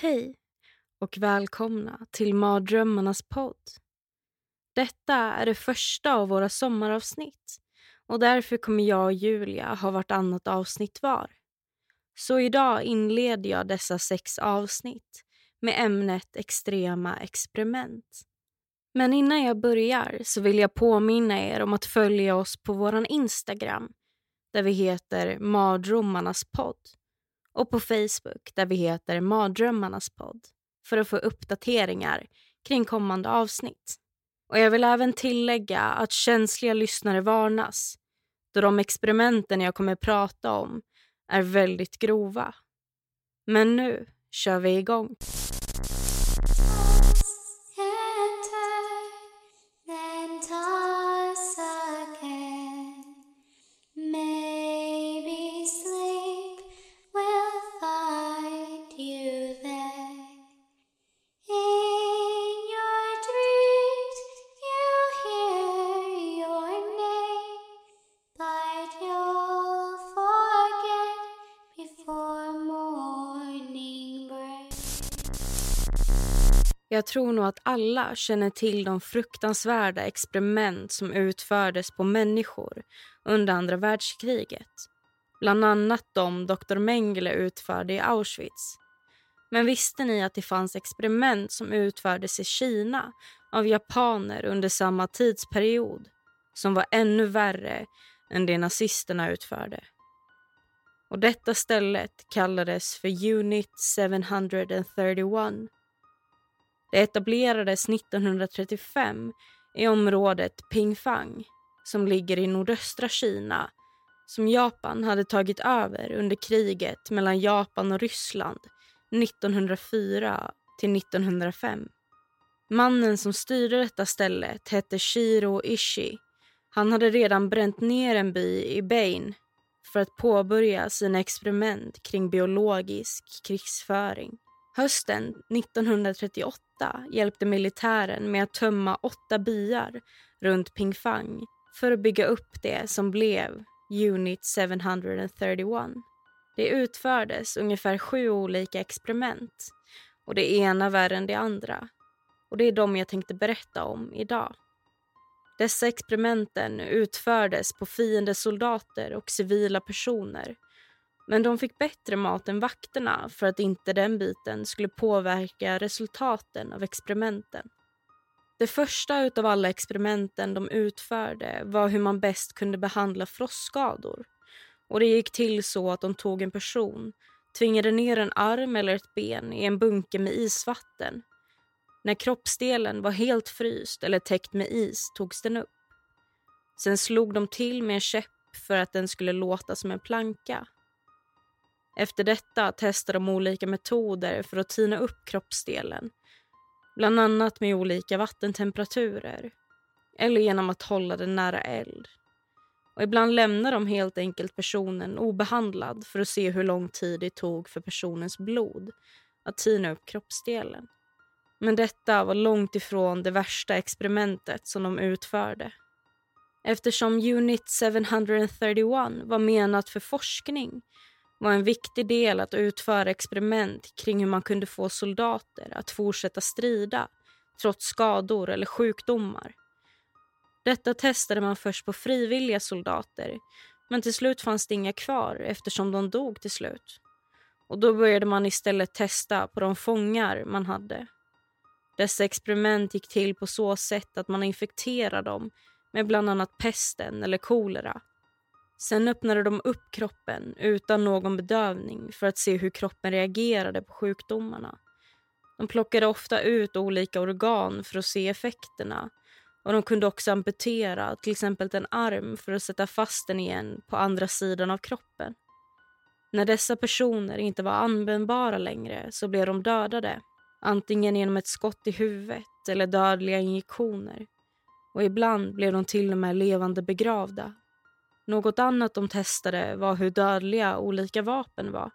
Hej och välkomna till Mardrömmarnas podd. Detta är det första av våra sommaravsnitt och därför kommer jag och Julia ha vartannat avsnitt var. Så idag inleder jag dessa sex avsnitt med ämnet extrema experiment. Men innan jag börjar så vill jag påminna er om att följa oss på vår Instagram där vi heter Mardrömmarnas podd och på Facebook där vi heter Mardrömmarnas podd för att få uppdateringar kring kommande avsnitt. Och Jag vill även tillägga att känsliga lyssnare varnas då de experimenten jag kommer prata om är väldigt grova. Men nu kör vi igång. Jag tror nog att alla känner till de fruktansvärda experiment som utfördes på människor under andra världskriget. Bland annat de Dr. Mengele utförde i Auschwitz. Men visste ni att det fanns experiment som utfördes i Kina av japaner under samma tidsperiod som var ännu värre än det nazisterna utförde? Och detta stället kallades för Unit 731 det etablerades 1935 i området Pingfang som ligger i nordöstra Kina som Japan hade tagit över under kriget mellan Japan och Ryssland 1904 till 1905. Mannen som styrde detta stället hette Shiro Ishii. Han hade redan bränt ner en by i Bain för att påbörja sina experiment kring biologisk krigsföring. Hösten 1938 hjälpte militären med att tömma åtta byar runt Pingfang för att bygga upp det som blev Unit 731. Det utfördes ungefär sju olika experiment och det ena värre än det andra. Och det är de jag tänkte berätta om idag. Dessa experimenten utfördes på fiendesoldater och civila personer men de fick bättre mat än vakterna för att inte den biten skulle påverka resultaten av experimenten. Det första av alla experimenten de utförde var hur man bäst kunde behandla frostskador. Och det gick till så att de tog en person, tvingade ner en arm eller ett ben i en bunke med isvatten. När kroppsdelen var helt fryst eller täckt med is togs den upp. Sen slog de till med en käpp för att den skulle låta som en planka. Efter detta testar de olika metoder för att tina upp kroppsdelen. Bland annat med olika vattentemperaturer eller genom att hålla den nära eld. Och ibland lämnar de helt enkelt personen obehandlad för att se hur lång tid det tog för personens blod att tina upp kroppsdelen. Men detta var långt ifrån det värsta experimentet som de utförde. Eftersom Unit 731 var menat för forskning var en viktig del att utföra experiment kring hur man kunde få soldater att fortsätta strida trots skador eller sjukdomar. Detta testade man först på frivilliga soldater men till slut fanns det inga kvar eftersom de dog till slut. Och Då började man istället testa på de fångar man hade. Dessa experiment gick till på så sätt att man infekterade dem med bland annat pesten eller kolera Sen öppnade de upp kroppen utan någon bedövning för att se hur kroppen reagerade på sjukdomarna. De plockade ofta ut olika organ för att se effekterna och de kunde också amputera till exempel en arm för att sätta fast den igen på andra sidan av kroppen. När dessa personer inte var användbara längre så blev de dödade. Antingen genom ett skott i huvudet eller dödliga injektioner. Och ibland blev de till och med levande begravda. Något annat de testade var hur dödliga olika vapen var.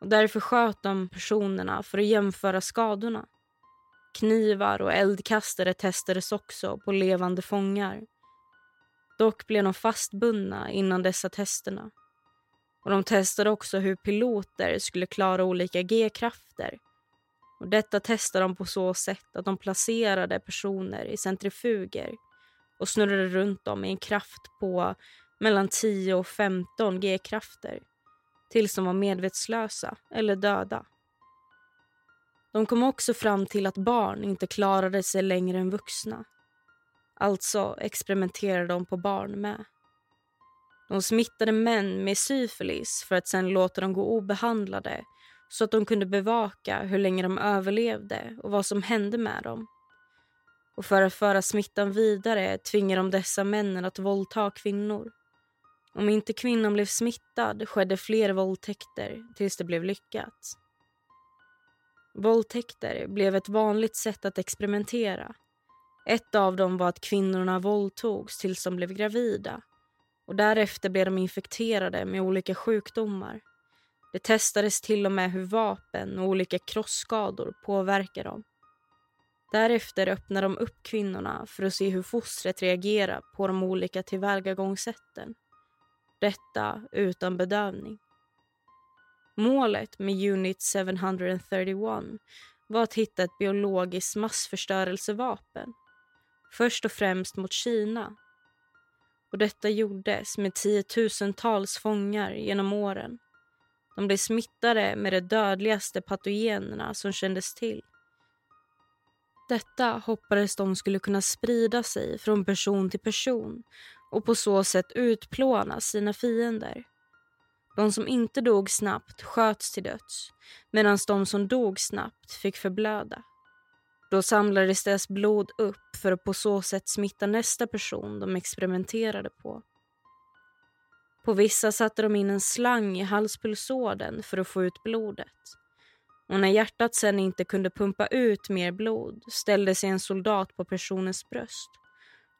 Och därför sköt de personerna för att jämföra skadorna. Knivar och eldkastare testades också på levande fångar. Dock blev de fastbundna innan dessa testerna. Och De testade också hur piloter skulle klara olika G-krafter. Och Detta testade de på så sätt att de placerade personer i centrifuger och snurrade runt dem i en kraft på mellan 10 och 15 G-krafter tills de var medvetslösa eller döda. De kom också fram till att barn inte klarade sig längre än vuxna. Alltså experimenterade de på barn med. De smittade män med syfilis för att sen låta dem gå obehandlade så att de kunde bevaka hur länge de överlevde och vad som hände med dem. Och för att föra smittan vidare tvingade de dessa männen att våldta kvinnor. Om inte kvinnan blev smittad skedde fler våldtäkter tills det blev lyckat. Våldtäkter blev ett vanligt sätt att experimentera. Ett av dem var att kvinnorna våldtogs tills de blev gravida och därefter blev de infekterade med olika sjukdomar. Det testades till och med hur vapen och olika krossskador påverkar dem. Därefter öppnade de upp kvinnorna för att se hur fostret reagerar på de olika tillvägagångssätten. Detta utan bedövning. Målet med Unit 731 var att hitta ett biologiskt massförstörelsevapen. Först och främst mot Kina. Och detta gjordes med tiotusentals fångar genom åren. De blev smittade med de dödligaste patogenerna som kändes till. Detta hoppades de skulle kunna sprida sig från person till person och på så sätt utplåna sina fiender. De som inte dog snabbt sköts till döds medan de som dog snabbt fick förblöda. Då samlades deras blod upp för att på så sätt smitta nästa person de experimenterade på. På vissa satte de in en slang i halspulsådern för att få ut blodet. Och när hjärtat sen inte kunde pumpa ut mer blod ställde sig en soldat på personens bröst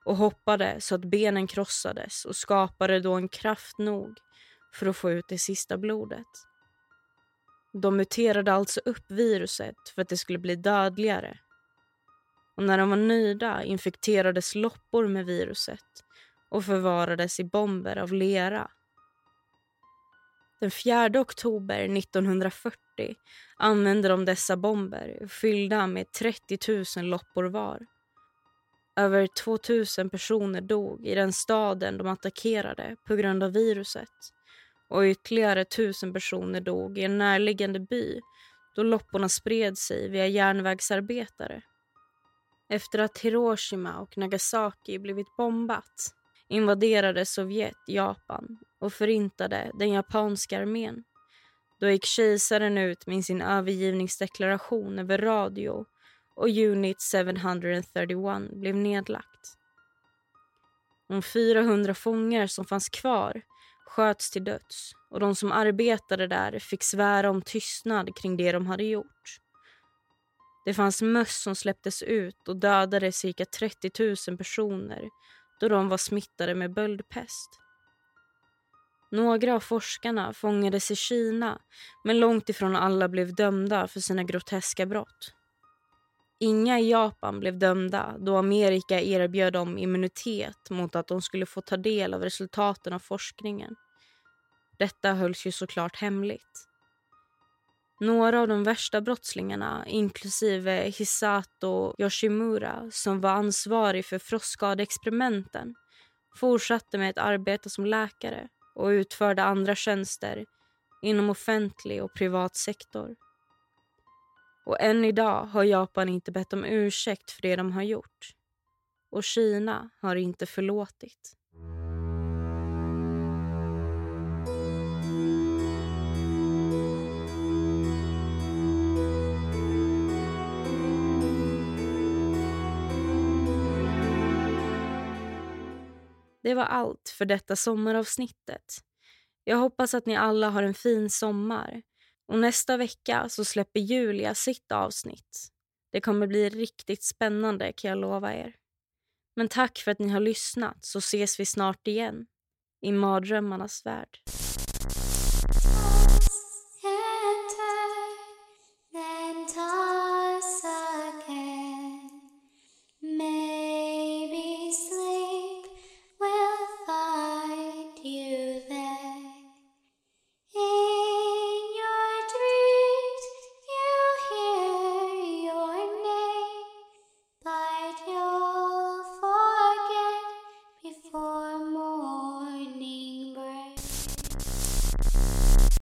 och hoppade så att benen krossades och skapade då en kraft nog för att få ut det sista blodet. De muterade alltså upp viruset för att det skulle bli dödligare. Och när de var nöjda infekterades loppor med viruset och förvarades i bomber av lera. Den 4 oktober 1940 använde de dessa bomber fyllda med 30 000 loppor var. Över 2 000 personer dog i den staden de attackerade på grund av viruset och ytterligare 1000 personer dog i en närliggande by då lopporna spred sig via järnvägsarbetare. Efter att Hiroshima och Nagasaki blivit bombat invaderade Sovjet Japan och förintade den japanska armén. Då gick kejsaren ut med sin övergivningsdeklaration över radio och Unit 731 blev nedlagt. De 400 fångar som fanns kvar sköts till döds och de som arbetade där fick svära om tystnad kring det de hade gjort. Det fanns möss som släpptes ut och dödade cirka 30 000 personer då de var smittade med böldpest. Några av forskarna fångades i Kina men långt ifrån alla blev dömda för sina groteska brott. Inga i Japan blev dömda då Amerika erbjöd dem immunitet mot att de skulle få ta del av resultaten av forskningen. Detta hölls ju såklart hemligt. Några av de värsta brottslingarna, inklusive Hisato Yoshimura som var ansvarig för frostskadeexperimenten, fortsatte med ett arbete som läkare och utförde andra tjänster inom offentlig och privat sektor. Och än idag har Japan inte bett om ursäkt för det de har gjort. Och Kina har inte förlåtit. Det var allt för detta sommaravsnittet. Jag hoppas att ni alla har en fin sommar. Och nästa vecka så släpper Julia sitt avsnitt. Det kommer bli riktigt spännande kan jag lova er. Men tack för att ni har lyssnat så ses vi snart igen i mardrömmarnas värld.